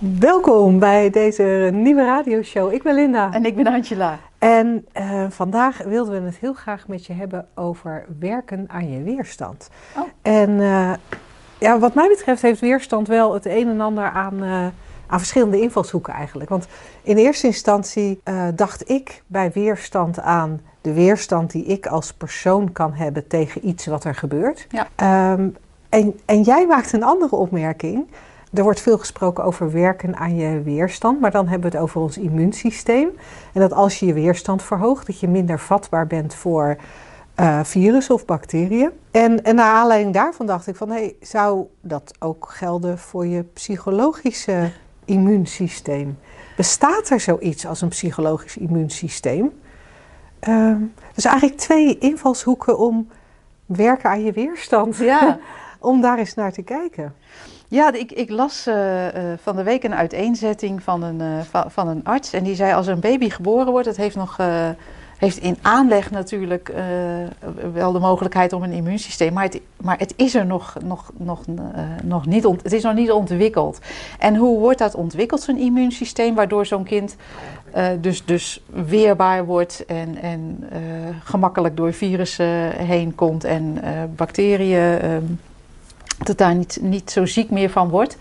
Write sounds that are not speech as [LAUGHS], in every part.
Welkom bij deze nieuwe radioshow. Ik ben Linda. En ik ben Angela. En uh, vandaag wilden we het heel graag met je hebben over werken aan je weerstand. Oh. En uh, ja, wat mij betreft heeft weerstand wel het een en ander aan, uh, aan verschillende invalshoeken eigenlijk. Want in eerste instantie dacht ik bij weerstand aan de weerstand die ik als persoon kan hebben tegen iets wat er gebeurt. Ja. Um, en, en jij maakt een andere opmerking. Er wordt veel gesproken over werken aan je weerstand, maar dan hebben we het over ons immuunsysteem. En dat als je je weerstand verhoogt, dat je minder vatbaar bent voor uh, virussen of bacteriën. En, en naar aanleiding daarvan dacht ik van, hé, hey, zou dat ook gelden voor je psychologische immuunsysteem? Bestaat er zoiets als een psychologisch immuunsysteem? Uh, dus eigenlijk twee invalshoeken om werken aan je weerstand. Ja. [LAUGHS] om daar eens naar te kijken. Ja, ik, ik las uh, uh, van de week een uiteenzetting van een, uh, van, een arts. En die zei als een baby geboren wordt, het heeft nog heeft in aanleg natuurlijk wel de mogelijkheid om een immuunsysteem. Maar het, maar het is er nog, nog, nog, nog niet, het is nog niet ontwikkeld. En hoe wordt dat ontwikkeld, zo'n immuunsysteem, waardoor zo'n kind dus, dus weerbaar wordt en, en gemakkelijk door virussen heen komt en bacteriën dat daar niet, niet zo ziek meer van wordt.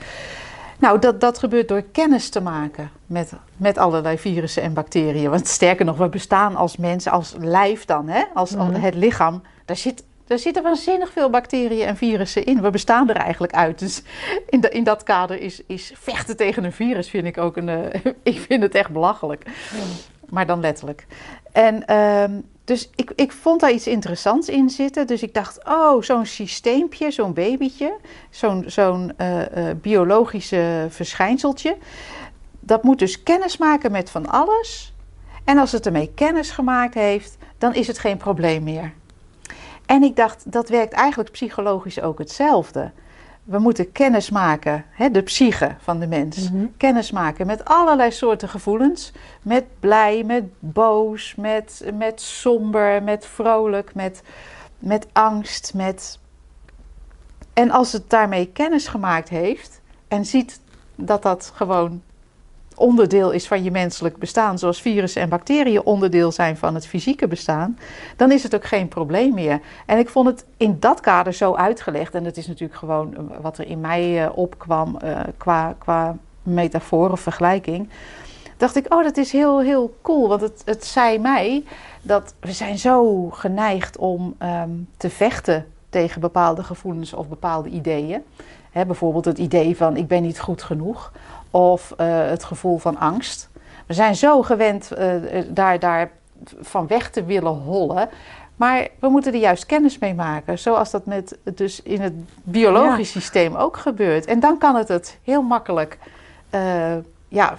Nou, dat, dat gebeurt door kennis te maken met, met allerlei virussen en bacteriën. Want sterker nog, we bestaan als mensen, als lijf dan, hè? Als, mm. het lichaam. Daar, zit, daar zitten waanzinnig veel bacteriën en virussen in. We bestaan er eigenlijk uit. Dus in, de, in dat kader is, is vechten tegen een virus, vind ik ook een. Uh, [LAUGHS] ik vind het echt belachelijk. Mm. Maar dan letterlijk. En. Um, dus ik, ik vond daar iets interessants in zitten. Dus ik dacht, oh, zo'n systeempje, zo'n babytje, zo'n zo'n uh, biologische verschijnseltje. Dat moet dus kennis maken met van alles. En als het ermee kennis gemaakt heeft, dan is het geen probleem meer. En ik dacht, dat werkt eigenlijk psychologisch ook hetzelfde we moeten kennis maken, hè, de psyche van de mens. Mm -hmm. Kennis maken met allerlei soorten gevoelens. Met blij, met boos, met, met somber, met vrolijk, met, met angst. Met... En als het daarmee kennis gemaakt heeft en ziet dat dat gewoon onderdeel is van je menselijk bestaan, zoals virussen en bacteriën onderdeel zijn van het fysieke bestaan, dan is het ook geen probleem meer. En ik vond het in dat kader zo uitgelegd, en dat is natuurlijk gewoon wat er in mij uh, opkwam uh, qua, qua metafoor of vergelijking. Dacht ik, oh, dat is heel, heel cool. Want het, het zei mij dat we zijn zo geneigd om um, te vechten tegen bepaalde gevoelens of bepaalde ideeën. He, bijvoorbeeld het idee van ik ben niet goed genoeg of uh, het gevoel van angst. We zijn zo gewend uh, daar, daar van weg te willen hollen. Maar we moeten er juist kennis mee maken. Zoals dat met, dus in het biologisch ja. systeem ook gebeurt. En dan kan het het heel makkelijk. Uh, ja,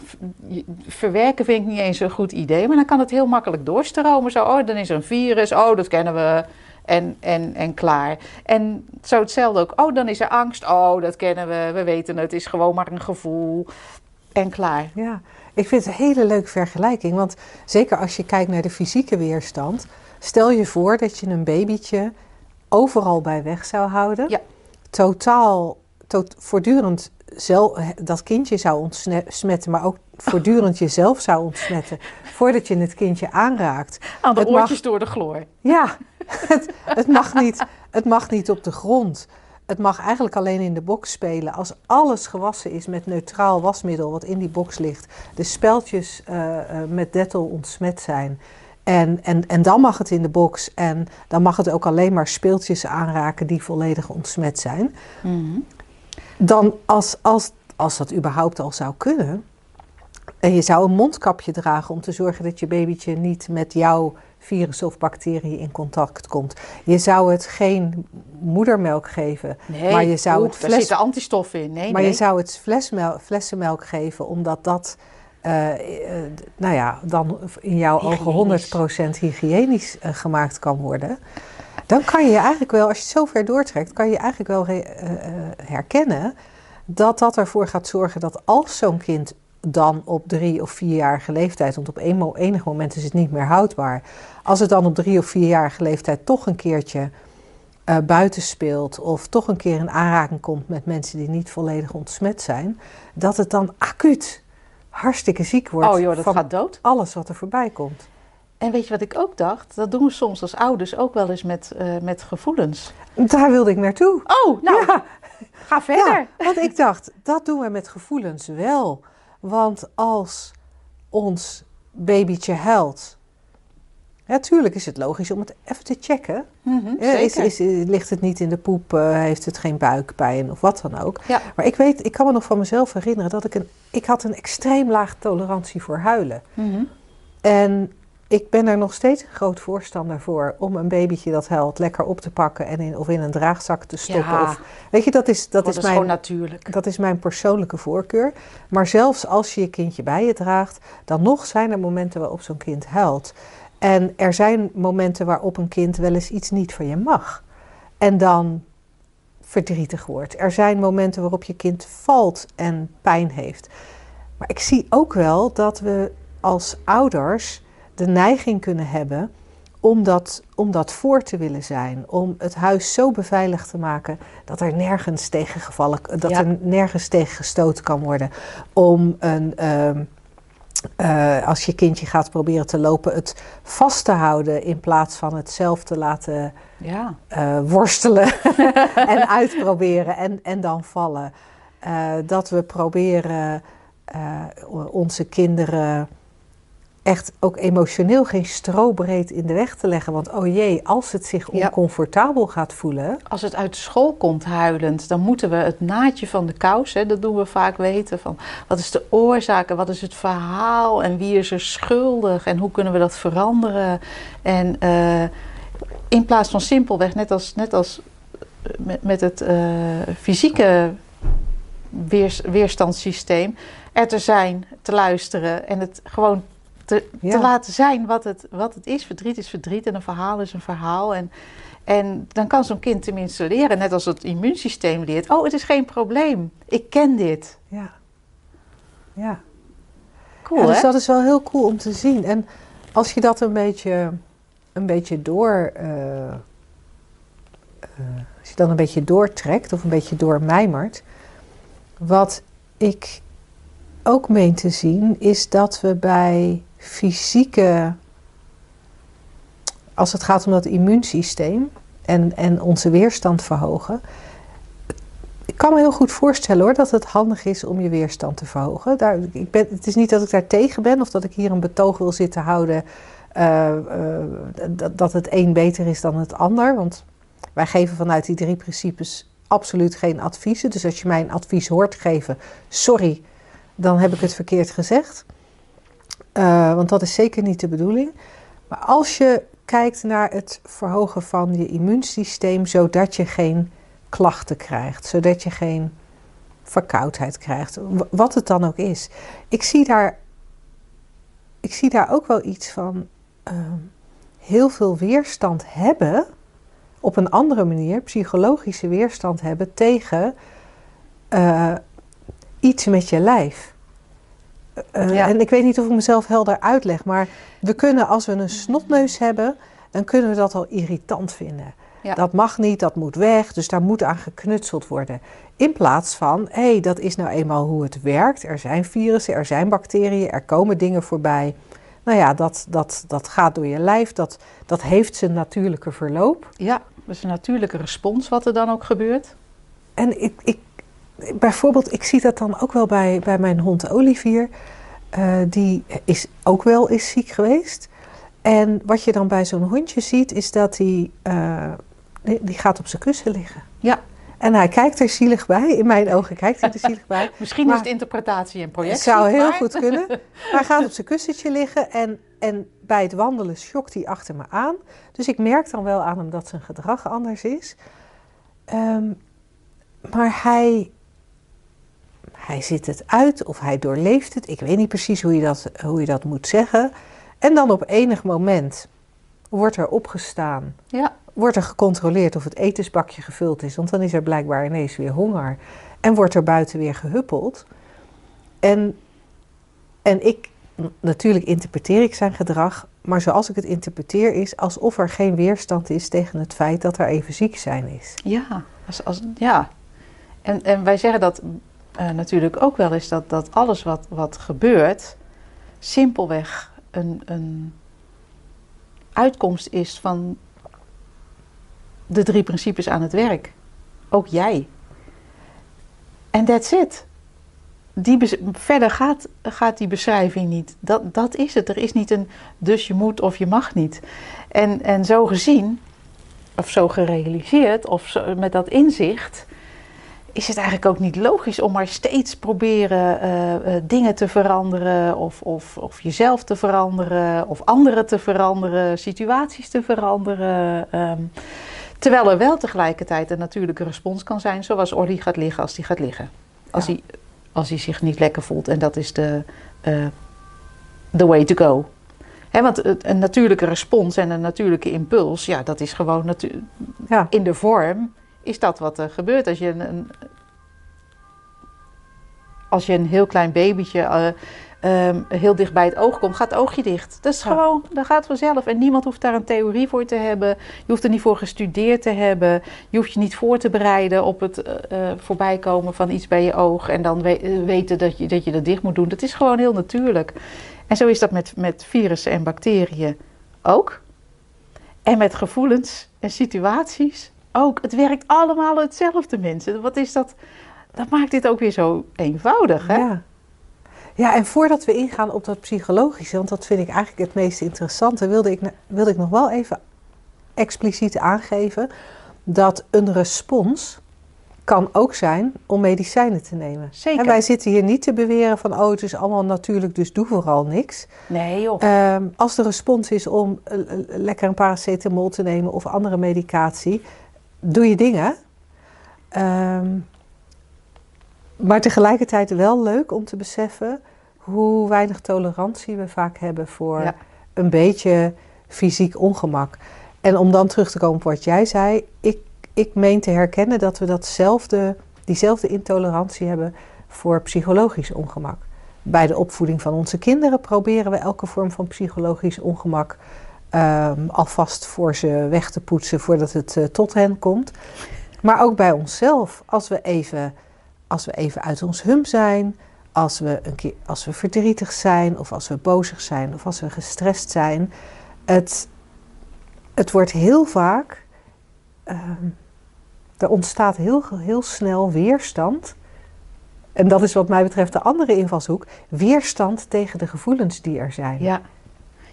verwerken vind ik niet eens een goed idee. Maar dan kan het heel makkelijk doorstromen. Zo, oh, dan is er een virus. Oh, dat kennen we. En, en, en klaar. En zo hetzelfde ook. Oh, dan is er angst. Oh, dat kennen we. We weten het. Het is gewoon maar een gevoel. En klaar. Ja, ik vind het een hele leuke vergelijking. Want zeker als je kijkt naar de fysieke weerstand. Stel je voor dat je een babytje overal bij weg zou houden. Ja. Totaal, tot, voortdurend zelf, dat kindje zou ontsmetten, maar ook voortdurend [LAUGHS] jezelf zou ontsmetten. Voordat je het kindje aanraakt. Aan de het oortjes mag, door de chloor. Ja, [LAUGHS] het, het, mag niet, het mag niet op de grond. Het mag eigenlijk alleen in de box spelen. Als alles gewassen is met neutraal wasmiddel wat in die box ligt. De speltjes uh, uh, met dettel ontsmet zijn. En, en, en dan mag het in de box. En dan mag het ook alleen maar speeltjes aanraken die volledig ontsmet zijn. Mm -hmm. Dan als, als, als dat überhaupt al zou kunnen. En je zou een mondkapje dragen om te zorgen dat je babytje niet met jouw virus of bacteriën in contact komt. Je zou het geen moedermelk geven, nee, maar je zou het fles... daar zitten antistoffen in. Nee, maar nee. je zou het flesmel, flessenmelk geven, omdat dat, uh, uh, nou ja, dan in jouw ogen 100% hygiënisch uh, gemaakt kan worden. Dan kan je eigenlijk wel, als je het zo ver doortrekt, kan je eigenlijk wel uh, herkennen dat dat ervoor gaat zorgen dat als zo'n kind dan op drie of vierjarige leeftijd, want op een, enig moment is het niet meer houdbaar, als het dan op drie of vierjarige leeftijd toch een keertje uh, buiten speelt of toch een keer in aanraking komt met mensen die niet volledig ontsmet zijn, dat het dan acuut hartstikke ziek wordt. Oh joh, dat gaat dood. Alles wat er voorbij komt. En weet je wat ik ook dacht? Dat doen we soms als ouders ook wel eens met, uh, met gevoelens. Daar wilde ik naartoe. Oh, nou, ja. ga verder. Ja, want ik dacht, dat doen we met gevoelens wel. Want als ons babytje huilt. Natuurlijk is het logisch om het even te checken. Mm -hmm, is, is, ligt het niet in de poep? Uh, heeft het geen buikpijn of wat dan ook? Maar ik weet, ik kan me nog van mezelf herinneren dat ik een. Ik had een extreem laag tolerantie voor huilen. Mm -hmm. En ik ben er nog steeds een groot voorstander voor om een babytje dat huilt lekker op te pakken en in, of in een draagzak te stoppen. Ja. Of, weet je, dat is, dat, dat is, mijn, gewoon natuurlijk. dat is mijn persoonlijke voorkeur. Maar zelfs als je je kindje bij je draagt, dan nog zijn er momenten waarop zo'n kind huilt. En er zijn momenten waarop een kind wel eens iets niet van je mag. En dan verdrietig wordt. Er zijn momenten waarop je kind valt en pijn heeft. Maar ik zie ook wel dat we als ouders de neiging kunnen hebben om dat, om dat voor te willen zijn. Om het huis zo beveiligd te maken dat er nergens tegen gevallen, dat Ja. er nergens tegen gestoten kan worden. Om een, ehm, eh, als je kindje gaat proberen te lopen, het vast te houden in plaats van het zelf te laten Ja. eh, worstelen [LAUGHS] en uitproberen en, en dan vallen. Eh, dat we proberen onze kinderen echt ook emotioneel geen strobreed in de weg te leggen. Want oh jee, als het zich Ja. oncomfortabel gaat voelen. Als het uit school komt huilend, dan moeten we het naadje van de kous, hè, dat doen we vaak weten. Van wat is de oorzaak en wat is het verhaal en wie is er schuldig en hoe kunnen we dat veranderen. En eh, in plaats van simpelweg, net als, net als eh, met, met het eh, fysieke weers, weerstandssysteem, er te zijn, te luisteren en het gewoon te, Ja. te laten zijn wat het, wat het is. Verdriet is verdriet en een verhaal is een verhaal. En, en dan kan zo'n kind tenminste leren, net als het immuunsysteem leert. Oh, het is geen probleem. Ik ken dit. Ja. Ja. Cool, ja, dus hè? dat is wel heel cool om te zien. En als je dat een beetje, een beetje door. eh, eh, als je dan een beetje doortrekt of een beetje doormijmert. Wat ik ook meen te zien, is dat we bij fysieke. Als het gaat om dat immuunsysteem en, en onze weerstand verhogen. Ik kan me heel goed voorstellen hoor dat het handig is om je weerstand te verhogen. Ik ben, het is niet dat ik daar tegen ben of dat ik hier een betoog wil zitten houden eh, eh, dat, dat het een beter is dan het ander. Want wij geven vanuit die drie principes absoluut geen adviezen. Dus als je mij een advies hoort geven, sorry, dan heb ik het verkeerd gezegd. Eh, want dat is zeker niet de bedoeling. Maar als je kijkt naar het verhogen van je immuunsysteem, zodat je geen klachten krijgt, zodat je geen verkoudheid krijgt, wat het dan ook is. Ik zie daar, ik zie daar ook wel iets van ehm, heel veel weerstand hebben, op een andere manier, psychologische weerstand hebben tegen eh, iets met je lijf. Eh, Ja. En ik weet niet of ik mezelf helder uitleg, maar we kunnen als we een snotneus hebben, dan kunnen we dat al irritant vinden. Ja. Dat mag niet, dat moet weg, dus daar moet aan geknutseld worden. In plaats van, hé, hey, dat is nou eenmaal hoe het werkt. Er zijn virussen, er zijn bacteriën, er komen dingen voorbij. Nou ja, dat, dat, dat gaat door je lijf, dat, dat heeft zijn natuurlijke verloop. Ja, dat is een natuurlijke respons wat er dan ook gebeurt. En ik, ik, bijvoorbeeld, ik zie dat dan ook wel bij, bij mijn hond Olivier. Eh, die is ook wel eens ziek geweest. En wat je dan bij zo'n hondje ziet, is dat hij, eh, die, gaat op zijn kussen liggen. Ja. En hij kijkt er zielig bij. In mijn ogen kijkt hij er zielig bij. [LAUGHS] Misschien Maar- is het interpretatie en Het projectie. zou heel maar- goed kunnen. [LAUGHS] Hij gaat op zijn kussentje liggen en, en bij het wandelen schokt hij achter me aan. Dus ik merk dan wel aan hem dat zijn gedrag anders is. Ehm, maar hij, hij zit het uit of hij doorleeft het. Ik weet niet precies hoe je dat, hoe je dat moet zeggen. En dan op enig moment wordt er opgestaan. Ja. Wordt er gecontroleerd of het etensbakje gevuld is, want dan is er blijkbaar ineens weer honger. En wordt er buiten weer gehuppeld. En, en ik, natuurlijk interpreteer ik zijn gedrag, maar zoals ik het interpreteer is alsof er geen weerstand is tegen het feit dat er even ziek zijn is. Ja, als, als, ja. En, en wij zeggen dat eh, natuurlijk ook wel eens dat, dat alles wat, wat gebeurt simpelweg een, een uitkomst is van de drie principes aan het werk. Ook jij. En that's it. Die verder gaat, gaat die beschrijving niet. Dat, dat is het. Er is niet een dus je moet of je mag niet. En, en zo gezien, of zo gerealiseerd, of met dat inzicht, is het eigenlijk ook niet logisch om maar steeds proberen eh, eh, dingen te veranderen, of, of, of jezelf te veranderen, of anderen te veranderen, situaties te veranderen. ehm, terwijl er wel tegelijkertijd een natuurlijke respons kan zijn, zoals Orly gaat liggen als hij gaat liggen. Als, Ja. hij, als hij zich niet lekker voelt. En dat is de eh, the way to go. Want een natuurlijke respons en een natuurlijke impuls, ja, dat is gewoon Ja, in de vorm is dat wat er gebeurt. Als je een, een- als je een heel klein babytje eh, ehm, heel dicht bij het oog komt, gaat het oogje dicht. Dat is Ja. gewoon, dat gaat vanzelf. En niemand hoeft daar een theorie voor te hebben. Je hoeft er niet voor gestudeerd te hebben. Je hoeft je niet voor te bereiden op het eh, voorbijkomen van iets bij je oog. En dan we- weten dat je, dat je dat dicht moet doen. Dat is gewoon heel natuurlijk. En zo is dat met, met virussen en bacteriën ook. En met gevoelens en situaties ook. Het werkt allemaal hetzelfde, mensen. Wat is dat? Dat maakt dit ook weer zo eenvoudig, hè? ja. Ja, en voordat we ingaan op dat psychologische, want dat vind ik eigenlijk het meest interessante, wilde ik, wilde ik nog wel even expliciet aangeven dat een respons kan ook zijn om medicijnen te nemen. Zeker. En wij zitten hier niet te beweren van, oh, het is allemaal natuurlijk, dus doe vooral niks. Nee, joh. Ehm, als de respons is om eh, eh, lekker een paracetamol te nemen of andere medicatie, doe je dingen. Ehm, maar tegelijkertijd wel leuk om te beseffen hoe weinig tolerantie we vaak hebben voor Ja. een beetje fysiek ongemak. En om dan terug te komen op wat jij zei, ik, ik meen te herkennen dat we datzelfde, diezelfde intolerantie hebben voor psychologisch ongemak. Bij de opvoeding van onze kinderen proberen we elke vorm van psychologisch ongemak ehm, alvast voor ze weg te poetsen voordat het eh, tot hen komt. Maar ook bij onszelf, als we even, als we even uit ons hum zijn, als we, een keer, als we verdrietig zijn, of als we bozig zijn, of als we gestrest zijn. Het, het wordt heel vaak, ehm, er ontstaat heel, heel snel weerstand. En dat is wat mij betreft de andere invalshoek. Weerstand tegen de gevoelens die er zijn. Ja.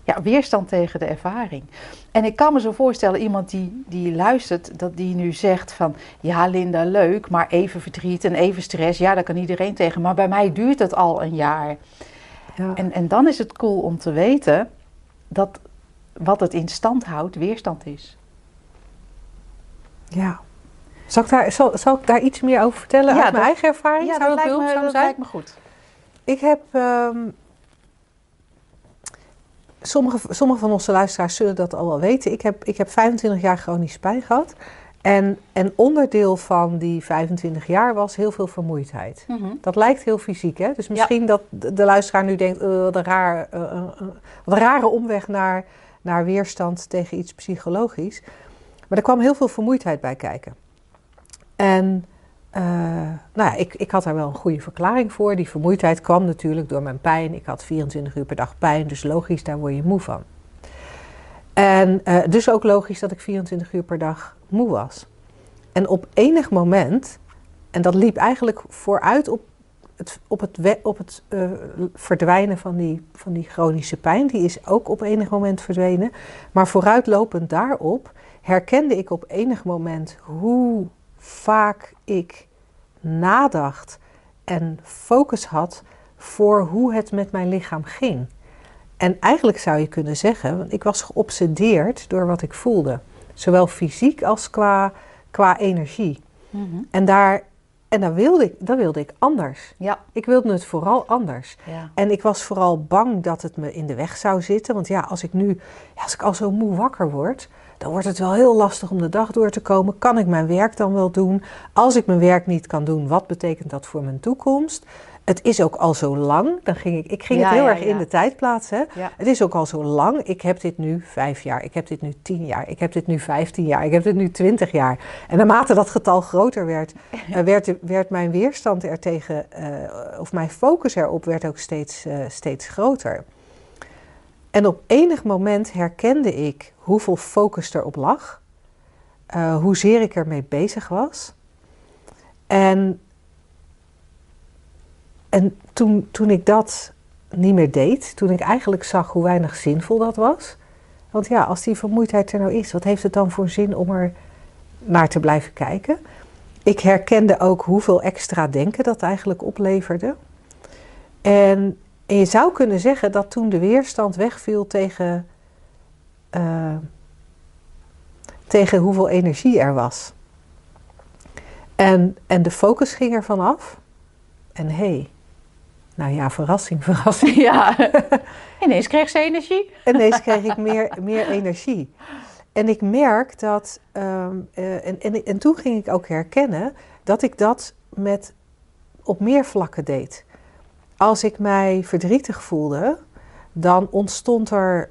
Ja, weerstand tegen de ervaring. En ik kan me zo voorstellen, iemand die, die luistert, dat die nu zegt van... Ja, Linda, leuk, maar even verdriet en even stress, ja, daar kan iedereen tegen. Maar bij mij duurt het al een jaar. Ja. En, en dan is het cool om te weten dat wat het in stand houdt, weerstand is. Ja. Zal ik, daar, zal, zal ik daar iets meer over vertellen Ja, uit mijn dat- eigen ervaring? Zou dat, lijkt, me, dat zijn? lijkt me goed. Ik heb. ehm, sommige, sommige van onze luisteraars zullen dat al wel weten. Ik heb, ik heb 25 jaar chronisch pijn gehad. En een onderdeel van die 25 jaar was heel veel vermoeidheid. Dat lijkt heel fysiek, hè? Dus misschien dat de de luisteraar nu denkt: eh, wat, een raar, eh, eh, wat een rare omweg naar, naar weerstand tegen iets psychologisch. Maar er kwam heel veel vermoeidheid bij kijken. En eh, nou ja, ik, ik had daar wel een goede verklaring voor. Die vermoeidheid kwam natuurlijk door mijn pijn. Ik had 24 uur per dag pijn, dus logisch, daar word je moe van. En eh, dus ook logisch dat ik 24 uur per dag moe was. En op enig moment, en dat liep eigenlijk vooruit op het, op het, op het eh, verdwijnen van die, van die chronische pijn, die is ook op enig moment verdwenen. Maar vooruitlopend daarop herkende ik op enig moment hoe vaak ik nadacht en focus had voor hoe het met mijn lichaam ging. En eigenlijk zou je kunnen zeggen, want ik was geobsedeerd door wat ik voelde. Zowel fysiek als qua, qua energie. En daar, En dan wilde, ik, wilde ik anders. Ja. Ik wilde het vooral anders. Ja. En ik was vooral bang dat het me in de weg zou zitten. Want ja, als ik nu, als ik al zo moe wakker word, dan wordt het wel heel lastig om de dag door te komen. Kan ik mijn werk dan wel doen? Als ik mijn werk niet kan doen, wat betekent dat voor mijn toekomst? Het is ook al zo lang. Dan ging ik, ik ging Ja, het heel ja, erg in de tijd plaatsen. Het is ook al zo lang. Ik heb dit nu vijf jaar. Ik heb dit nu tien jaar. Ik heb dit nu vijftien jaar. Ik heb dit nu twintig jaar. En naarmate dat getal groter werd, [LAUGHS] eh, werd, werd mijn weerstand er tegen, eh, of mijn focus erop werd ook steeds, eh, steeds groter. En op enig moment herkende ik hoeveel focus erop lag, eh, hoezeer ik ermee bezig was. En, en toen, toen ik dat niet meer deed, toen ik eigenlijk zag hoe weinig zinvol dat was. Want ja, als die vermoeidheid er nou is, wat heeft het dan voor zin om er naar te blijven kijken? Ik herkende ook hoeveel extra denken dat eigenlijk opleverde. En, en je zou kunnen zeggen dat toen de weerstand wegviel tegen, eh, tegen hoeveel energie er was. En, en de focus ging ervan af. En hé, hey, nou ja, verrassing, [LAUGHS] verrassing. ja. Ineens kreeg ze energie. Ineens kreeg ik meer, meer energie. En ik merk dat, ehm, eh, en, en, en toen ging ik ook herkennen dat ik dat met, op meer vlakken deed. Als ik mij verdrietig voelde, dan ontstond er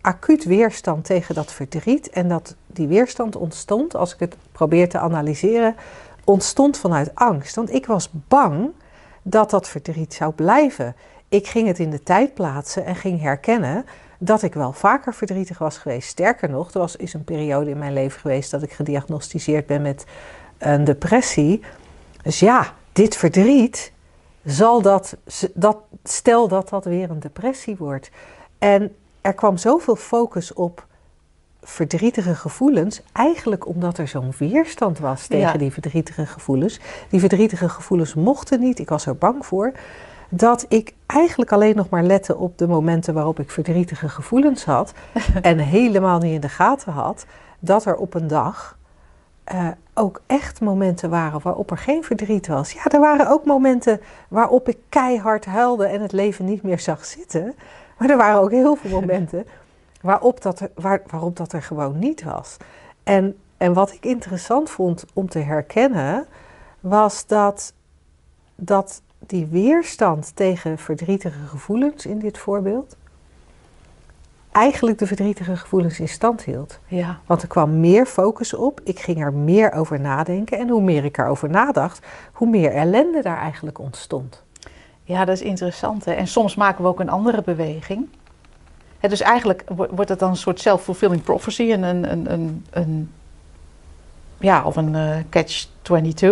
acuut weerstand tegen dat verdriet. En dat, die weerstand ontstond, als ik het probeer te analyseren, ontstond vanuit angst. Want ik was bang dat dat verdriet zou blijven. Ik ging het in de tijd plaatsen en ging herkennen dat ik wel vaker verdrietig was geweest. Sterker nog, er was, is een periode in mijn leven geweest dat ik gediagnosticeerd ben met een depressie. Dus ja, dit verdriet, zal dat, dat, stel dat dat weer een depressie wordt. En er kwam zoveel focus op verdrietige gevoelens, eigenlijk omdat er zo'n weerstand was tegen Ja. die verdrietige gevoelens. Die verdrietige gevoelens mochten niet, ik was er bang voor, dat ik eigenlijk alleen nog maar lette op de momenten waarop ik verdrietige gevoelens had [LAUGHS] en helemaal niet in de gaten had dat er op een dag eh, ook echt momenten waren waarop er geen verdriet was. Ja, er waren ook momenten waarop ik keihard huilde en het leven niet meer zag zitten. Maar er waren ook heel veel momenten [LAUGHS] waarop dat er, waar, waarop dat er gewoon niet was. En, en wat ik interessant vond om te herkennen, was dat, dat die weerstand tegen verdrietige gevoelens in dit voorbeeld, eigenlijk de verdrietige gevoelens in stand hield. Ja. Want er kwam meer focus op, ik ging er meer over nadenken. En hoe meer ik erover nadacht, hoe meer ellende daar eigenlijk ontstond. ja, dat is interessant. Hè? En soms maken we ook een andere beweging. Hè, dus eigenlijk wo- wordt het dan een soort self-fulfilling prophecy. En een, een, een, een, ja, of een eh, catch-22.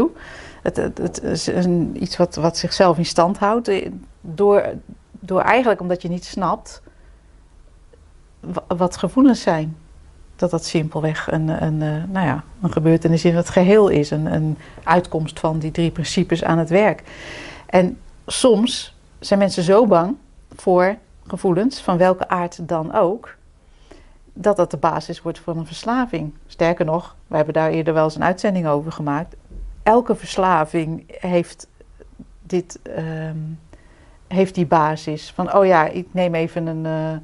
Het, het, het is een, iets wat, wat zichzelf in stand houdt. eh, Door, door eigenlijk omdat je niet snapt wat gevoelens zijn. Dat dat simpelweg een, een, eh, nou ja, een gebeurtenis in het geheel is. Een, een uitkomst van die drie principes aan het werk. En soms zijn mensen zo bang voor gevoelens, van welke aard dan ook, dat dat de basis wordt voor een verslaving. Sterker nog, we hebben daar eerder wel eens een uitzending over gemaakt. Elke verslaving heeft, dit, ehm, heeft die basis van, oh ja, ik neem even een. eh,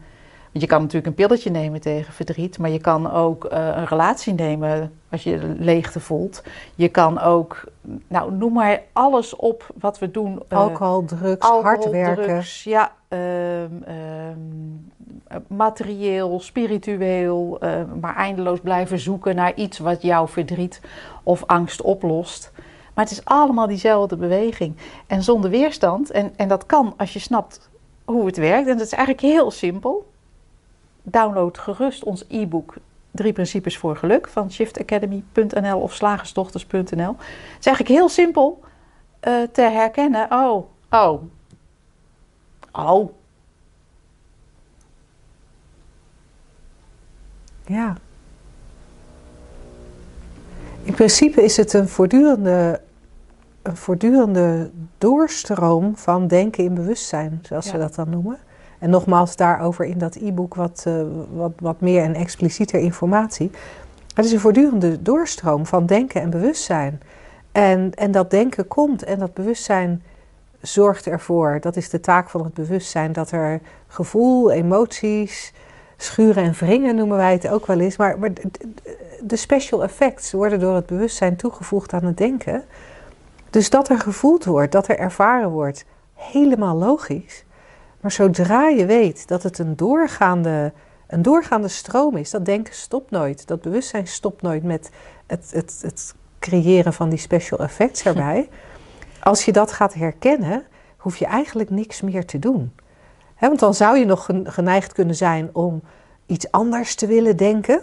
je kan natuurlijk een pilletje nemen tegen verdriet, maar je kan ook eh, een relatie nemen als je leegte voelt. Je kan ook, nou noem maar alles op wat we doen. eh, Alcohol, drugs, alcohol, hard werken. drugs, ja, ehm, ehm, eh, materieel, spiritueel, eh, maar eindeloos blijven zoeken naar iets wat jouw verdriet of angst oplost. Maar het is allemaal diezelfde beweging. En zonder weerstand, en, en dat kan als je snapt hoe het werkt. En dat is eigenlijk heel simpel. Download gerust ons e-book Drie Principes voor Geluk van shiftacademy.nl of slagersdochters.nl. Het is eigenlijk heel simpel eh, te herkennen. Oh, oh, oh. Ja. In principe is het een voortdurende, een voortdurende doorstroom van denken in bewustzijn, zoals Ja. ze dat dan noemen. En nogmaals, daarover in dat e-book wat, eh, wat, wat meer en explicieter informatie. Het is een voortdurende doorstroom van denken en bewustzijn. En, en dat denken komt en dat bewustzijn zorgt ervoor, dat is de taak van het bewustzijn, dat er gevoel, emoties, schuren en wringen noemen wij het ook wel eens. Maar, maar de special effects worden door het bewustzijn toegevoegd aan het denken. Dus dat er gevoeld wordt, dat er ervaren wordt, helemaal logisch. Maar zodra je weet dat het een doorgaande, een doorgaande stroom is, dat denken stopt nooit, dat bewustzijn stopt nooit met het, het, het creëren van die special effects [LAUGHS] erbij. Als je dat gaat herkennen, hoef je eigenlijk niks meer te doen. want dan zou je nog geneigd kunnen zijn om iets anders te willen denken.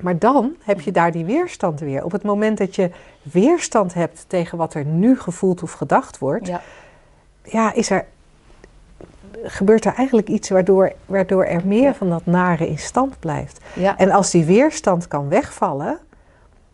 Maar dan heb je daar die weerstand weer. Op het moment dat je weerstand hebt tegen wat er nu gevoeld of gedacht wordt, ja, ja is er, gebeurt er eigenlijk iets waardoor, waardoor er meer van dat nare in stand blijft. Ja. En als die weerstand kan wegvallen,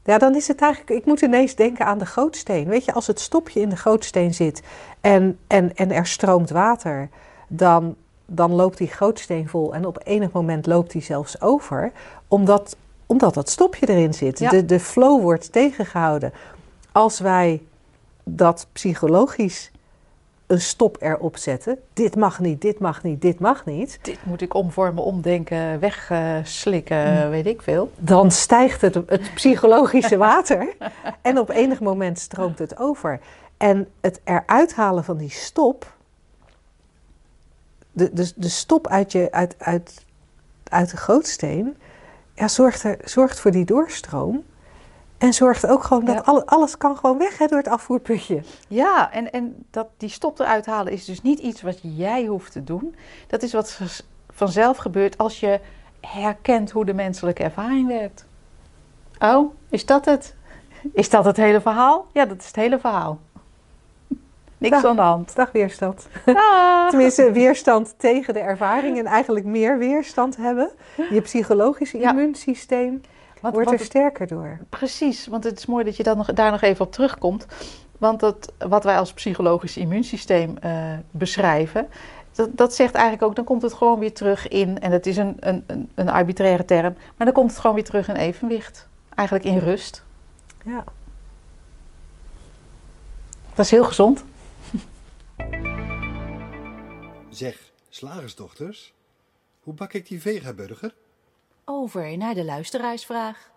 ja, dan is het eigenlijk. Ik moet ineens denken aan de gootsteen. Weet je, als het stopje in de gootsteen zit en, en, en er stroomt water, dan, dan loopt die gootsteen vol en op enig moment loopt die zelfs over, omdat, omdat dat stopje erin zit. De, de flow wordt tegengehouden. Als wij dat psychologisch een stop erop zetten. Dit mag niet, dit mag niet, dit mag niet. Dit moet ik omvormen, omdenken, wegslikken, mm. weet ik veel. Dan stijgt het, het psychologische water [LAUGHS] en op enig moment stroomt het over. En het eruit halen van die stop, de, de, de stop uit, je, uit, uit, uit de gootsteen, ja, zorgt, er, zorgt voor die doorstroom. En zorgt ook gewoon dat alles, alles kan gewoon weg hè, door het afvoerputje. Ja, en, en dat die stop eruit halen is dus niet iets wat jij hoeft te doen. Dat is wat vanzelf gebeurt als je herkent hoe de menselijke ervaring werkt. Oh, is dat het? Is dat het hele verhaal? Ja, dat is het hele verhaal. [LAUGHS] Niks aan de hand. Dag weerstand. Ah. [LAUGHS] Tenminste, weerstand tegen de ervaring en eigenlijk meer weerstand hebben. Je psychologische immuunsysteem wordt er sterker door. Precies, want het is mooi dat je dan nog, daar nog even op terugkomt. Want dat, wat wij als psychologisch immuunsysteem uh, beschrijven, dat, dat zegt eigenlijk ook, dan komt het gewoon weer terug in, en dat is een, een, een arbitraire term, maar dan komt het gewoon weer terug in evenwicht. Eigenlijk in rust. Ja. Dat is heel gezond. Zeg, slagersdochters, hoe bak ik die vegaburger? Over naar de luisteraarsvraag.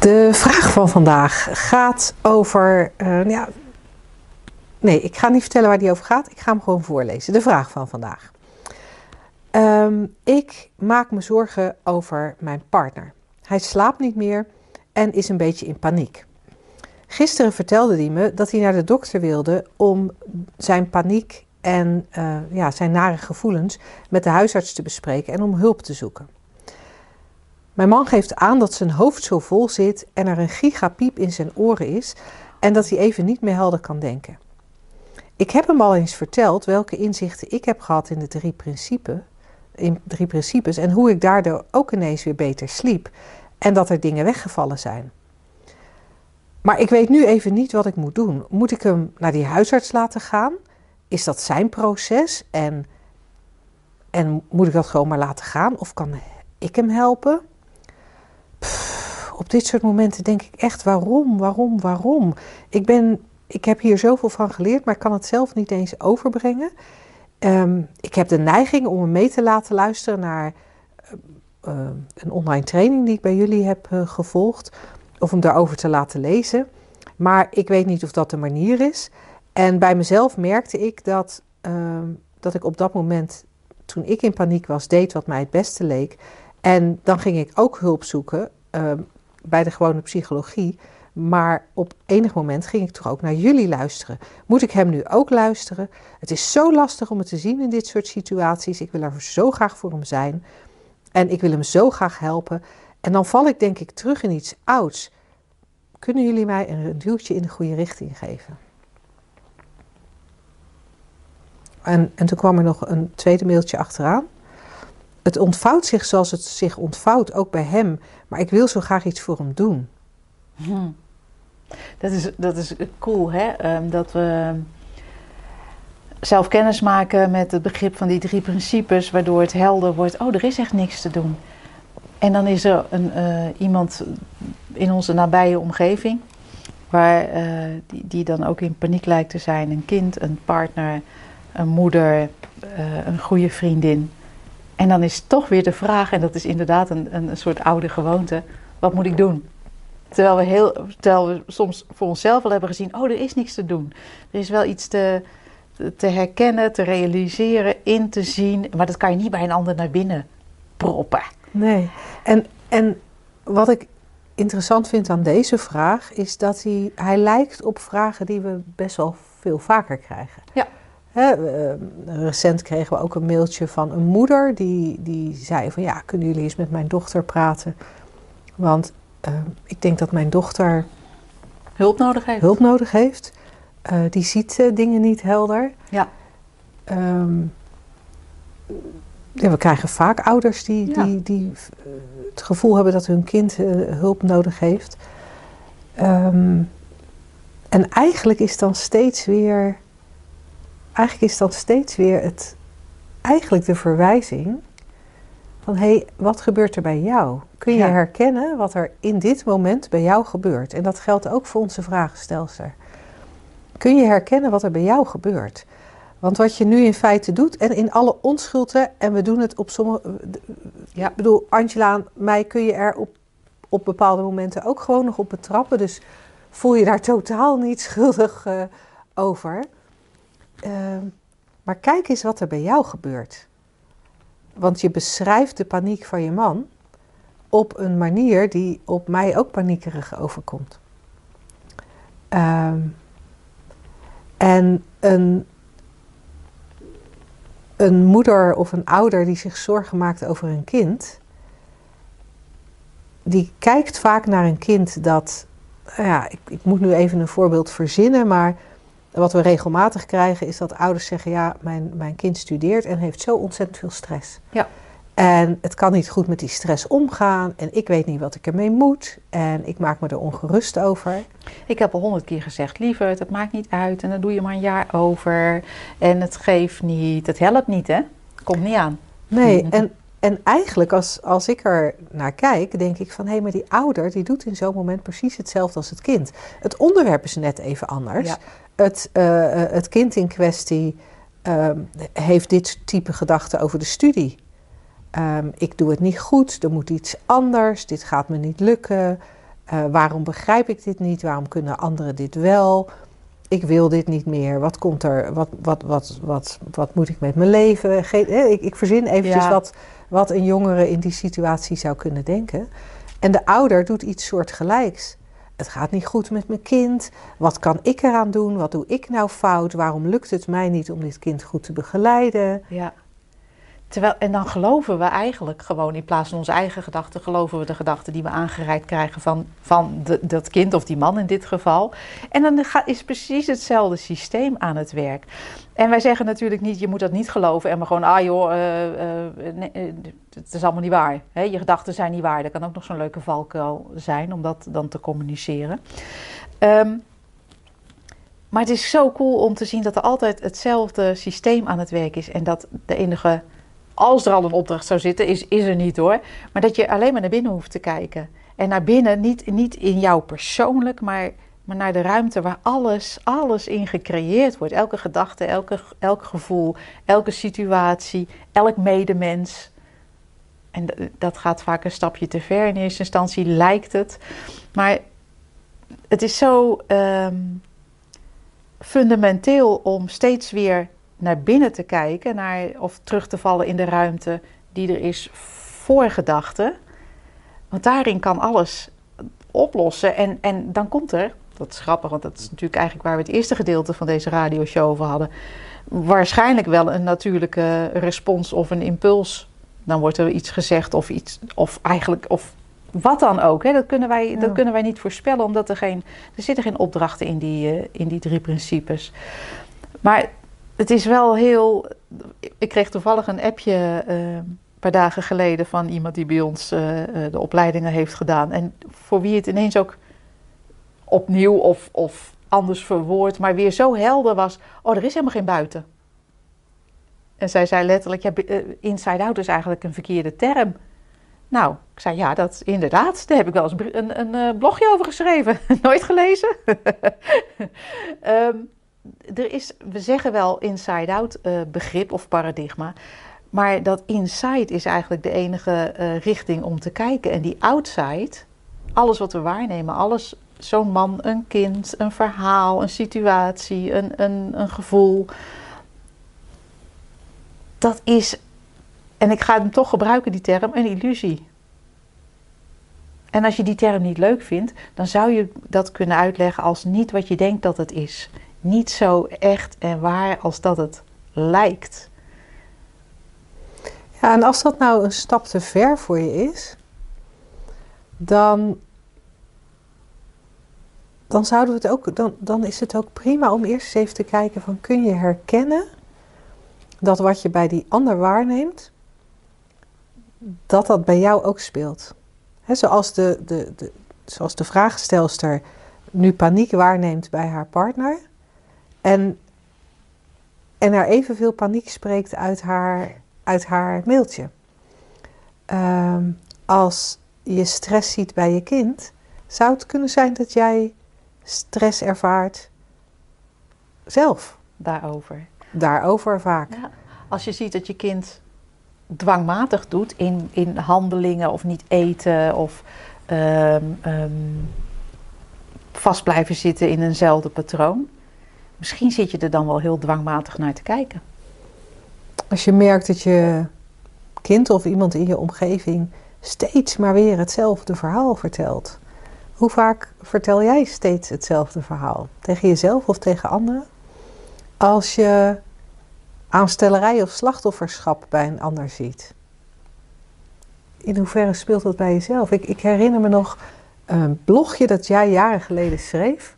De vraag van vandaag gaat over. Uh, ja, nee, ik ga niet vertellen waar die over gaat. Ik ga hem gewoon voorlezen. De vraag van vandaag. Um, ik maak me zorgen over mijn partner. Hij slaapt niet meer en is een beetje in paniek. Gisteren vertelde hij me dat hij naar de dokter wilde om zijn paniek en uh, ja, zijn nare gevoelens met de huisarts te bespreken en om hulp te zoeken. Mijn man geeft aan dat zijn hoofd zo vol zit en er een gigapiep in zijn oren is en dat hij even niet meer helder kan denken. Ik heb hem al eens verteld welke inzichten ik heb gehad in de drie, principes, in drie principes en hoe ik daardoor ook ineens weer beter sliep en dat er dingen weggevallen zijn. Maar ik weet nu even niet wat ik moet doen. Moet ik hem naar die huisarts laten gaan? Is dat zijn proces? En, en moet ik dat gewoon maar laten gaan? Of kan ik hem helpen? Op dit soort momenten denk ik echt waarom, waarom, waarom? Ik, ben, ik heb hier zoveel van geleerd, maar ik kan het zelf niet eens overbrengen. Ehm, ik heb de neiging om me mee te laten luisteren naar uh, een online training die ik bij jullie heb uh, gevolgd. Of om daarover te laten lezen. Maar ik weet niet of dat de manier is. En bij mezelf merkte ik dat, ehm, dat ik op dat moment, toen ik in paniek was, deed wat mij het beste leek. En dan ging ik ook hulp zoeken ehm, bij de gewone psychologie. Maar op enig moment ging ik toch ook naar jullie luisteren. Moet ik hem nu ook luisteren? Het is zo lastig om het te zien in dit soort situaties. Ik wil er zo graag voor hem zijn. En ik wil hem zo graag helpen. En dan val ik denk ik terug in iets ouds. Kunnen jullie mij een duwtje in de goede richting geven? En, en toen kwam er nog een tweede mailtje achteraan het ontvouwt zich zoals het zich ontvouwt, ook bij hem. Maar ik wil zo graag iets voor hem doen. Hmm. Dat, is, dat is cool, hè? Ehm, dat we zelf kennis maken met het begrip van die drie principes, waardoor het helder wordt: oh, er is echt niks te doen. En dan is er een, uh, iemand in onze nabije omgeving waar, eh, die, die dan ook in paniek lijkt te zijn. Een kind, een partner, een moeder, eh, een goede vriendin. En dan is toch weer de vraag, en dat is inderdaad een, een soort oude gewoonte, wat moet ik doen? Terwijl we, heel, terwijl we soms voor onszelf al hebben gezien, oh, er is niks te doen. Er is wel iets te, te herkennen, te realiseren, in te zien. Maar dat kan je niet bij een ander naar binnen proppen. Nee. En, en wat ik interessant vind aan deze vraag, is dat hij, hij lijkt op vragen die we best wel veel vaker krijgen. Ja. Eh, recent kregen we ook een mailtje van een moeder die, die zei van ja, kunnen jullie eens met mijn dochter praten? Want eh, ik denk dat mijn dochter Hulp nodig heeft. hulp nodig heeft. Eh, die ziet dingen niet helder. Ja. Ehm, ja, we krijgen vaak ouders die, Ja. die, die het gevoel hebben dat hun kind hulp nodig heeft. Ehm, en eigenlijk is dan steeds weer, eigenlijk is dan steeds weer het, eigenlijk de verwijzing van hé, hey, wat gebeurt er bij jou? Kun je Ja. herkennen wat er in dit moment bij jou gebeurt? En dat geldt ook voor onze vragenstelster. Kun je herkennen wat er bij jou gebeurt? Want wat je nu in feite doet, en in alle onschuld, hè, en we doen het op sommige. Ja. Ik bedoel, Angela, mij kun je er op, op bepaalde momenten ook gewoon nog op betrappen. Dus voel je daar totaal niet schuldig eh, over. Ehm, maar kijk eens wat er bij jou gebeurt. Want je beschrijft de paniek van je man op een manier die op mij ook paniekerig overkomt. Ehm, en een, een moeder of een ouder die zich zorgen maakt over een kind, die kijkt vaak naar een kind dat, nou ja, ik, ik moet nu even een voorbeeld verzinnen, maar wat we regelmatig krijgen is dat ouders zeggen, ja, mijn, mijn kind studeert en heeft zo ontzettend veel stress. Ja. En het kan niet goed met die stress omgaan en ik weet niet wat ik ermee moet en ik maak me er ongerust over. Ik heb al honderd keer gezegd, lieverd, het maakt niet uit. En dan doe je maar een jaar over. En het geeft niet. Het helpt niet, hè? Komt niet aan. Nee, en, en eigenlijk als, als ik er naar kijk, denk ik van hé, maar die ouder die doet in zo'n moment precies hetzelfde als het kind. Het onderwerp is net even anders. Ja. Het, eh, eh, het kind in kwestie ehm, heeft dit type gedachten over de studie. Ehm, ik doe het niet goed, er moet iets anders, dit gaat me niet lukken. Eh, waarom begrijp ik dit niet? Waarom kunnen anderen dit wel? Ik wil dit niet meer. Wat komt er? Wat, wat, wat, wat, wat moet ik met mijn leven? Geen, ik, ik verzin eventjes Ja. wat, wat een jongere in die situatie zou kunnen denken. En de ouder doet iets soortgelijks. Het gaat niet goed met mijn kind. Wat kan ik eraan doen? Wat doe ik nou fout? Waarom lukt het mij niet om dit kind goed te begeleiden? Ja. Terwijl, en dan geloven we eigenlijk gewoon, in plaats van onze eigen gedachten, geloven we de gedachten die we aangereikt krijgen van, van de- dat kind of die man in dit geval. En dan is precies hetzelfde systeem aan het werk. En wij zeggen natuurlijk niet, je moet dat niet geloven en maar gewoon, ah joh, eh, het is allemaal niet waar. Hè? Je gedachten zijn niet waar. Dat kan ook nog zo'n leuke valkuil zijn om dat dan te communiceren. Ehm, maar het is zo cool om te zien dat er altijd hetzelfde systeem aan het werk is. En dat de enige, als er al een opdracht zou zitten, is, is er niet hoor. Maar dat je alleen maar naar binnen hoeft te kijken. En naar binnen, niet, niet in jou persoonlijk, maar, maar naar de ruimte waar alles, alles in gecreëerd wordt. Elke gedachte, elke, elk gevoel, elke situatie, elk medemens. En dat gaat vaak een stapje te ver. In eerste instantie lijkt het. Maar het is zo ehm, fundamenteel om steeds weer naar binnen te kijken. Naar, of terug te vallen in de ruimte die er is voor gedachten. Want daarin kan alles oplossen. En, en dan komt er, dat is grappig, want dat is natuurlijk eigenlijk waar we het eerste gedeelte van deze radioshow over hadden. Waarschijnlijk wel een natuurlijke respons of een impuls. Dan wordt er iets gezegd of iets, of eigenlijk, of wat dan ook. Hè? Dat, kunnen wij, Ja. dat kunnen wij niet voorspellen, omdat er geen, er zitten geen opdrachten in die, eh, in die drie principes. Maar het is wel heel. Ik kreeg toevallig een appje eh, een paar dagen geleden van iemand die bij ons eh, de opleidingen heeft gedaan. En voor wie het ineens ook opnieuw of, of anders verwoord, maar weer zo helder was. Oh, er is helemaal geen buiten. En zij zei letterlijk: ja, eh, inside out is eigenlijk een verkeerde term. Nou, ik zei ja, dat inderdaad. Daar heb ik wel eens een, een, eh, blogje over geschreven. [LAUGHS] Nooit gelezen. [LAUGHS] Ehm, er is, we zeggen wel inside-out uh, begrip of paradigma. Maar dat inside is eigenlijk de enige richting om te kijken. En die outside, alles wat we waarnemen, alles, zo'n man, een kind, een verhaal, een situatie, een, een, een gevoel. Dat is, en ik ga hem toch gebruiken, die term, een illusie. En als je die term niet leuk vindt, dan zou je dat kunnen uitleggen als niet wat je denkt dat het is. Niet zo echt en waar als dat het lijkt. Ja, en als dat nou een stap te ver voor je is, dan, dan, zouden we het ook, dan, dan is het ook prima om eerst eens even te kijken van kun je herkennen dat wat je bij die ander waarneemt, dat dat bij jou ook speelt. He, zoals, de, de, de, zoals de vraagstelster nu paniek waarneemt bij haar partner en, en er evenveel paniek spreekt uit haar, uit haar mailtje. Ehm, als je stress ziet bij je kind, zou het kunnen zijn dat jij stress ervaart zelf. Daarover. Daarover vaak. Ja. Als je ziet dat je kind dwangmatig doet in, in handelingen of niet eten of um, um, vast blijven zitten in eenzelfde patroon. Misschien zit je er dan wel heel dwangmatig naar te kijken. Als je merkt dat je kind of iemand in je omgeving steeds maar weer hetzelfde verhaal vertelt. Hoe vaak vertel jij steeds hetzelfde verhaal? Tegen jezelf of tegen anderen? Als je aanstellerij of slachtofferschap bij een ander ziet. In hoeverre speelt dat bij jezelf? Ik, ik herinner me nog een blogje dat jij jaren geleden schreef,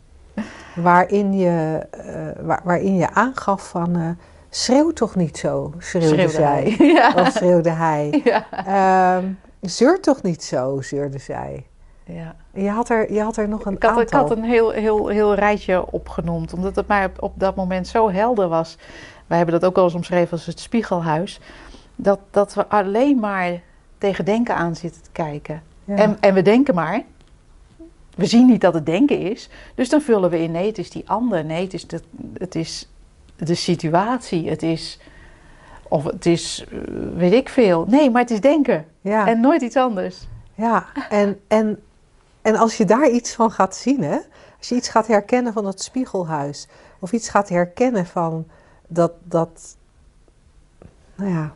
waarin je, uh, waar, waarin je aangaf van uh, schreeuw toch niet zo, schreeuwde, schreeuwde zij. Hij. [LAUGHS] Ja. Of schreeuwde hij. Ja. Uh, zeur toch niet zo, zeurde zij. Ja. Je, had er, je had er nog een ik had, aantal. Ik had een heel, heel, heel rijtje opgenoemd, omdat het mij op, op dat moment zo helder was wij hebben dat ook wel eens omschreven als het spiegelhuis. Dat, dat we alleen maar tegen denken aan zitten te kijken. Ja. En, en we denken maar. We zien niet dat het denken is. Dus dan vullen we in, nee, het is die ander. Nee, het is de, het is de situatie. Het is, of het is, weet ik veel. Nee, maar het is denken. Ja. En nooit iets anders. Ja, en, en, en als je daar iets van gaat zien, hè? als je iets gaat herkennen van dat spiegelhuis. Of iets gaat herkennen van dat, dat, nou ja,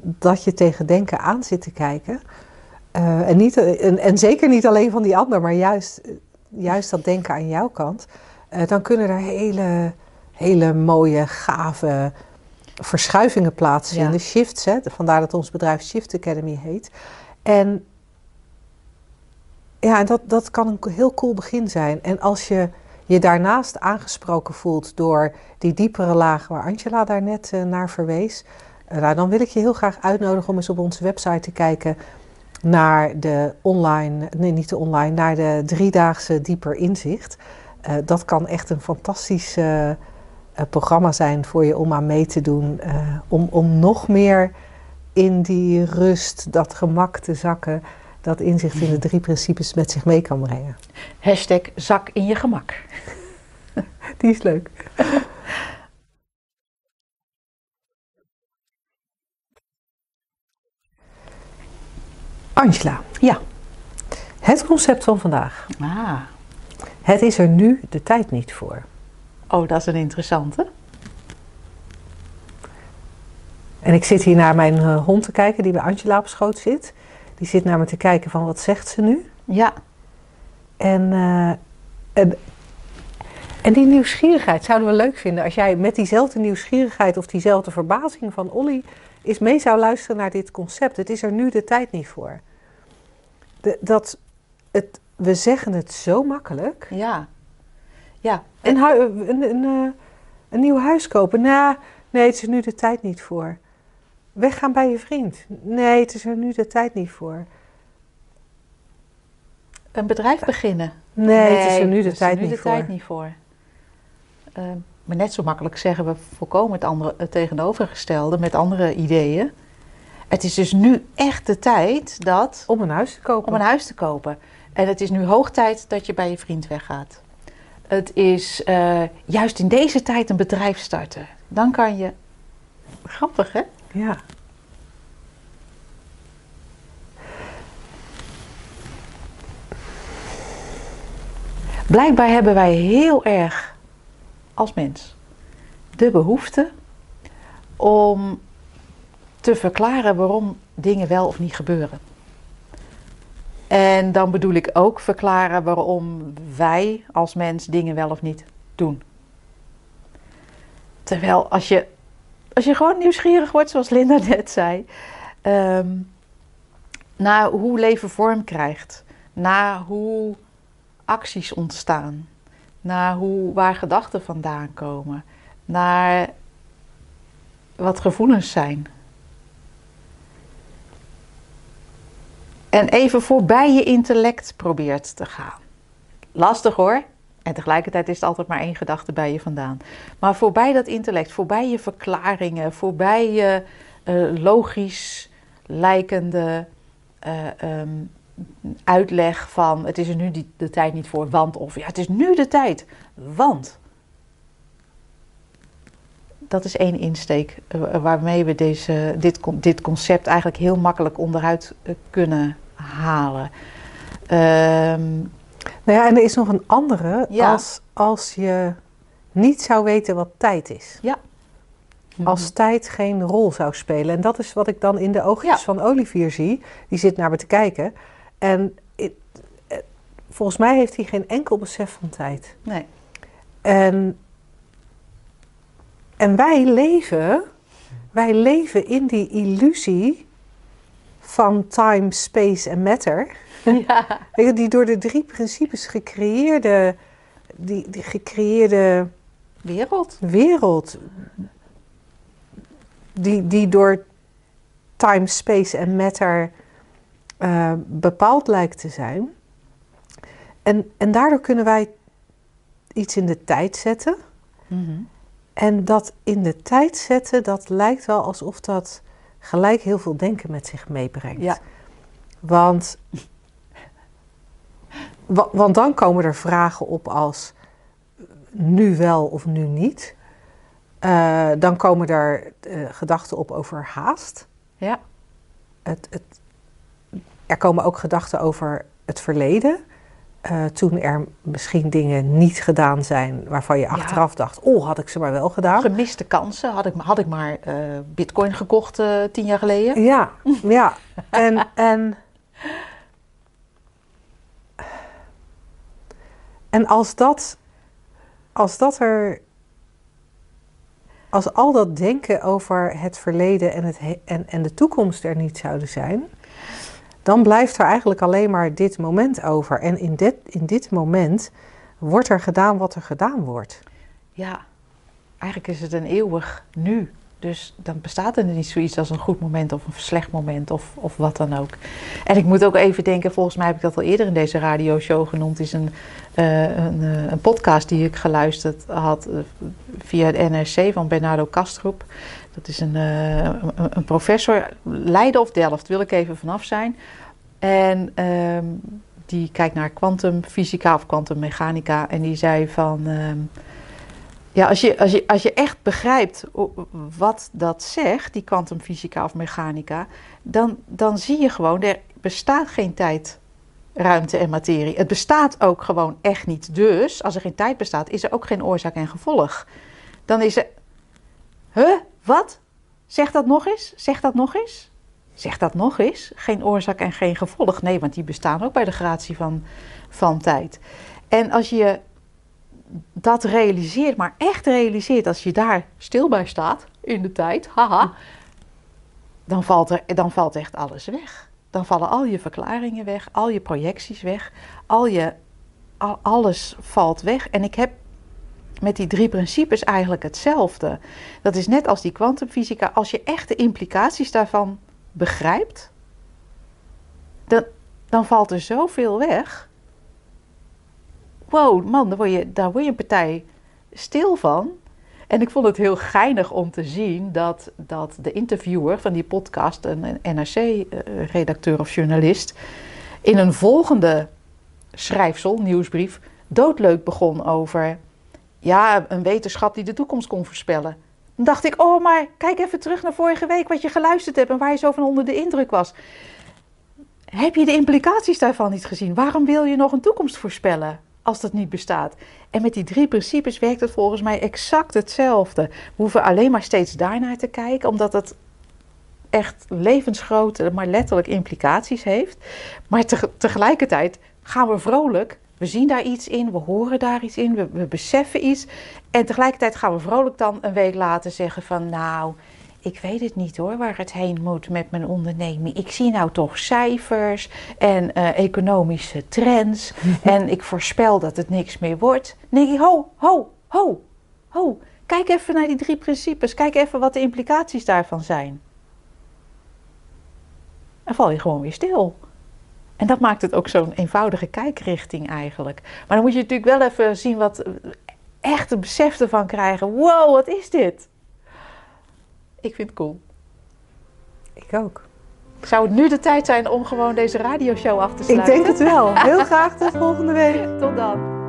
dat je tegen denken aan zit te kijken. Uh, en, niet, en, en, zeker niet alleen van die ander, maar juist, juist dat denken aan jouw kant. Uh, dan kunnen er hele, hele mooie, gave verschuivingen plaatsvinden. Ja. Shifts, hè? vandaar dat ons bedrijf Shift Academy heet. En ja, dat, dat kan een heel cool begin zijn. En als je je daarnaast aangesproken voelt door die diepere laag waar Angela daarnet uh, naar verwees, uh, nou, dan wil ik je heel graag uitnodigen om eens op onze website te kijken naar de online, nee niet de online, naar de driedaagse dieper inzicht. Uh, dat kan echt een fantastisch programma zijn voor je om aan mee te doen, om, om nog meer in die rust, dat gemak te zakken dat inzicht in de drie principes met zich mee kan brengen. Hashtag zak in je gemak. [LAUGHS] Die is leuk. Angela. Ja. Het concept van vandaag. Ah. Het is er nu de tijd niet voor. Oh, dat is een interessante. En ik zit hier naar mijn uh, hond te kijken die bij Angela op schoot zit. Die zit naar me te kijken van wat zegt ze nu? Ja. En, uh, en, en die nieuwsgierigheid zouden we leuk vinden als jij met diezelfde nieuwsgierigheid of diezelfde verbazing van Olly eens mee zou luisteren naar dit concept. Het is er nu de tijd niet voor. De, dat het, we zeggen het zo makkelijk. Ja. Ja. Een, een, een, een, nieuw huis kopen. Nou, nee, het is er nu de tijd niet voor. Weggaan bij je vriend. Nee, het is er nu de tijd niet voor. Een bedrijf beginnen. Nee, nee het is er nu de, tijd, er nu niet de voor. tijd niet voor. Uh, maar net zo makkelijk zeggen we volkomen het, andere, het tegenovergestelde met andere ideeën. Het is dus nu echt de tijd dat Om een huis te kopen. om een huis te kopen. En het is nu hoog tijd dat je bij je vriend weggaat. Het is eh, juist in deze tijd een bedrijf starten. Dan kan je. Grappig, hè? Ja. Blijkbaar hebben wij heel erg als mens de behoefte om te verklaren waarom dingen wel of niet gebeuren. En dan bedoel ik ook verklaren waarom wij als mens dingen wel of niet doen. Terwijl als je, als je gewoon nieuwsgierig wordt, zoals Linda [LAUGHS] net zei, ehm, naar hoe leven vorm krijgt, naar hoe acties ontstaan, naar hoe, waar gedachten vandaan komen, naar wat gevoelens zijn. En even voorbij je intellect probeert te gaan. Lastig hoor. En tegelijkertijd is het altijd maar één gedachte bij je vandaan. Maar voorbij dat intellect, voorbij je verklaringen, voorbij je eh, logisch lijkende eh, ehm, uitleg van het is er nu die, de tijd niet voor, want of ja, het is nu de tijd, want. Dat is één insteek eh, waarmee we deze, dit, dit concept eigenlijk heel makkelijk onderuit kunnen halen. Ehm, Nou ja, en er is nog een andere. Ja. Als, als je niet zou weten wat tijd is. Ja. Als tijd geen rol zou spelen. En dat is wat ik dan in de oogjes Ja. van Olivier zie. Die zit naar me te kijken. En it- eh, volgens mij heeft hij geen enkel besef van tijd. Nee. En, en wij leven, wij leven in die illusie van time, space en matter. [LAUGHS] Ja. Die door de drie principes gecreëerde, die, die gecreëerde Wereld. wereld, die, die door time, space en matter eh, bepaald lijkt te zijn. En, en daardoor kunnen wij iets in de tijd zetten. Mhm. En dat in de tijd zetten, dat lijkt wel alsof dat gelijk heel veel denken met zich meebrengt. Ja. Want, wa- want dan komen er vragen op als nu wel of nu niet. Eh, dan komen er eh, gedachten op over haast. Ja. Het, het, er komen ook gedachten over het verleden. Eh, toen er misschien dingen niet gedaan zijn waarvan je Ja. achteraf dacht: oh, had ik ze maar wel gedaan. Gemiste kansen. Had ik, had ik maar bitcoin gekocht tien jaar geleden. Ja, ja. [LAUGHS] En, en, en als dat, als dat er, als al dat denken over het verleden en, het, he- en, en de toekomst er niet zouden zijn, dan blijft er eigenlijk alleen maar dit moment over. En in dit, in dit moment wordt er gedaan wat er gedaan wordt. Ja, eigenlijk is het een eeuwig nu. Dus dan bestaat er niet zoiets als een goed moment of een slecht moment of, of wat dan ook. En ik moet ook even denken, volgens mij heb ik dat al eerder in deze radioshow genoemd, is een, eh, een, eh, een podcast die ik geluisterd had eh, via het NRC van Bernardo Kastrup. Dat is een, een, professor, Leiden of Delft, wil ik even vanaf zijn. En ehm, die kijkt naar kwantumfysica of kwantummechanica en die zei van... ja, als je, als, je, als je echt begrijpt wat dat zegt, die kwantumfysica of mechanica, dan, dan zie je gewoon, er bestaat geen tijd, ruimte en materie. Het bestaat ook gewoon echt niet. Dus als er geen tijd bestaat, is er ook geen oorzaak en gevolg. Dan is er. Huh? Wat? Zeg dat nog eens? Zeg dat nog eens? Zeg dat nog eens? Geen oorzaak en geen gevolg. Nee, want die bestaan ook bij de gratie van, van tijd. En als je dat realiseert, maar echt realiseert als je daar stil bij staat in de tijd, haha, dan valt, er, dan valt echt alles weg. Dan vallen al je verklaringen weg, al je projecties weg, al je, al, alles valt weg. En ik heb met die drie principes eigenlijk hetzelfde. Dat is net als die kwantumfysica. Als je echt de implicaties daarvan begrijpt, dan, dan valt er zoveel weg. Wow, man, daar word je, daar word je een partij stil van. En ik vond het heel geinig om te zien dat, dat de interviewer van die podcast, een NRC-redacteur of journalist, in een volgende schrijfsel, nieuwsbrief, doodleuk begon over ja, een wetenschap die de toekomst kon voorspellen. Dan dacht ik, oh, maar kijk even terug naar vorige week wat je geluisterd hebt en waar je zo van onder de indruk was. Heb je de implicaties daarvan niet gezien? Waarom wil je nog een toekomst voorspellen als dat niet bestaat? En met die drie principes werkt het volgens mij exact hetzelfde. We hoeven alleen maar steeds daarnaar te kijken, omdat het echt levensgrote, maar letterlijk implicaties heeft. Maar tegelijkertijd gaan we vrolijk we zien daar iets in, we horen daar iets in, we, we, beseffen iets. En tegelijkertijd gaan we vrolijk dan een week later zeggen van nou, ik weet het niet hoor, waar het heen moet met mijn onderneming. Ik zie nou toch cijfers en uh, economische trends [LAUGHS] en ik voorspel dat het niks meer wordt. Nee, ho, ho, ho, ho. Kijk even naar die drie principes. Kijk even wat de implicaties daarvan zijn. En val je gewoon weer stil. En dat maakt het ook zo'n eenvoudige kijkrichting eigenlijk. Maar dan moet je natuurlijk wel even zien wat echt een besef ervan krijgen. Wow, wat is dit? Ik vind het cool. Ik ook. Zou het nu de tijd zijn om gewoon deze radioshow af te sluiten? Ik denk het wel. Heel [LAUGHS] graag tot volgende week. Tot dan.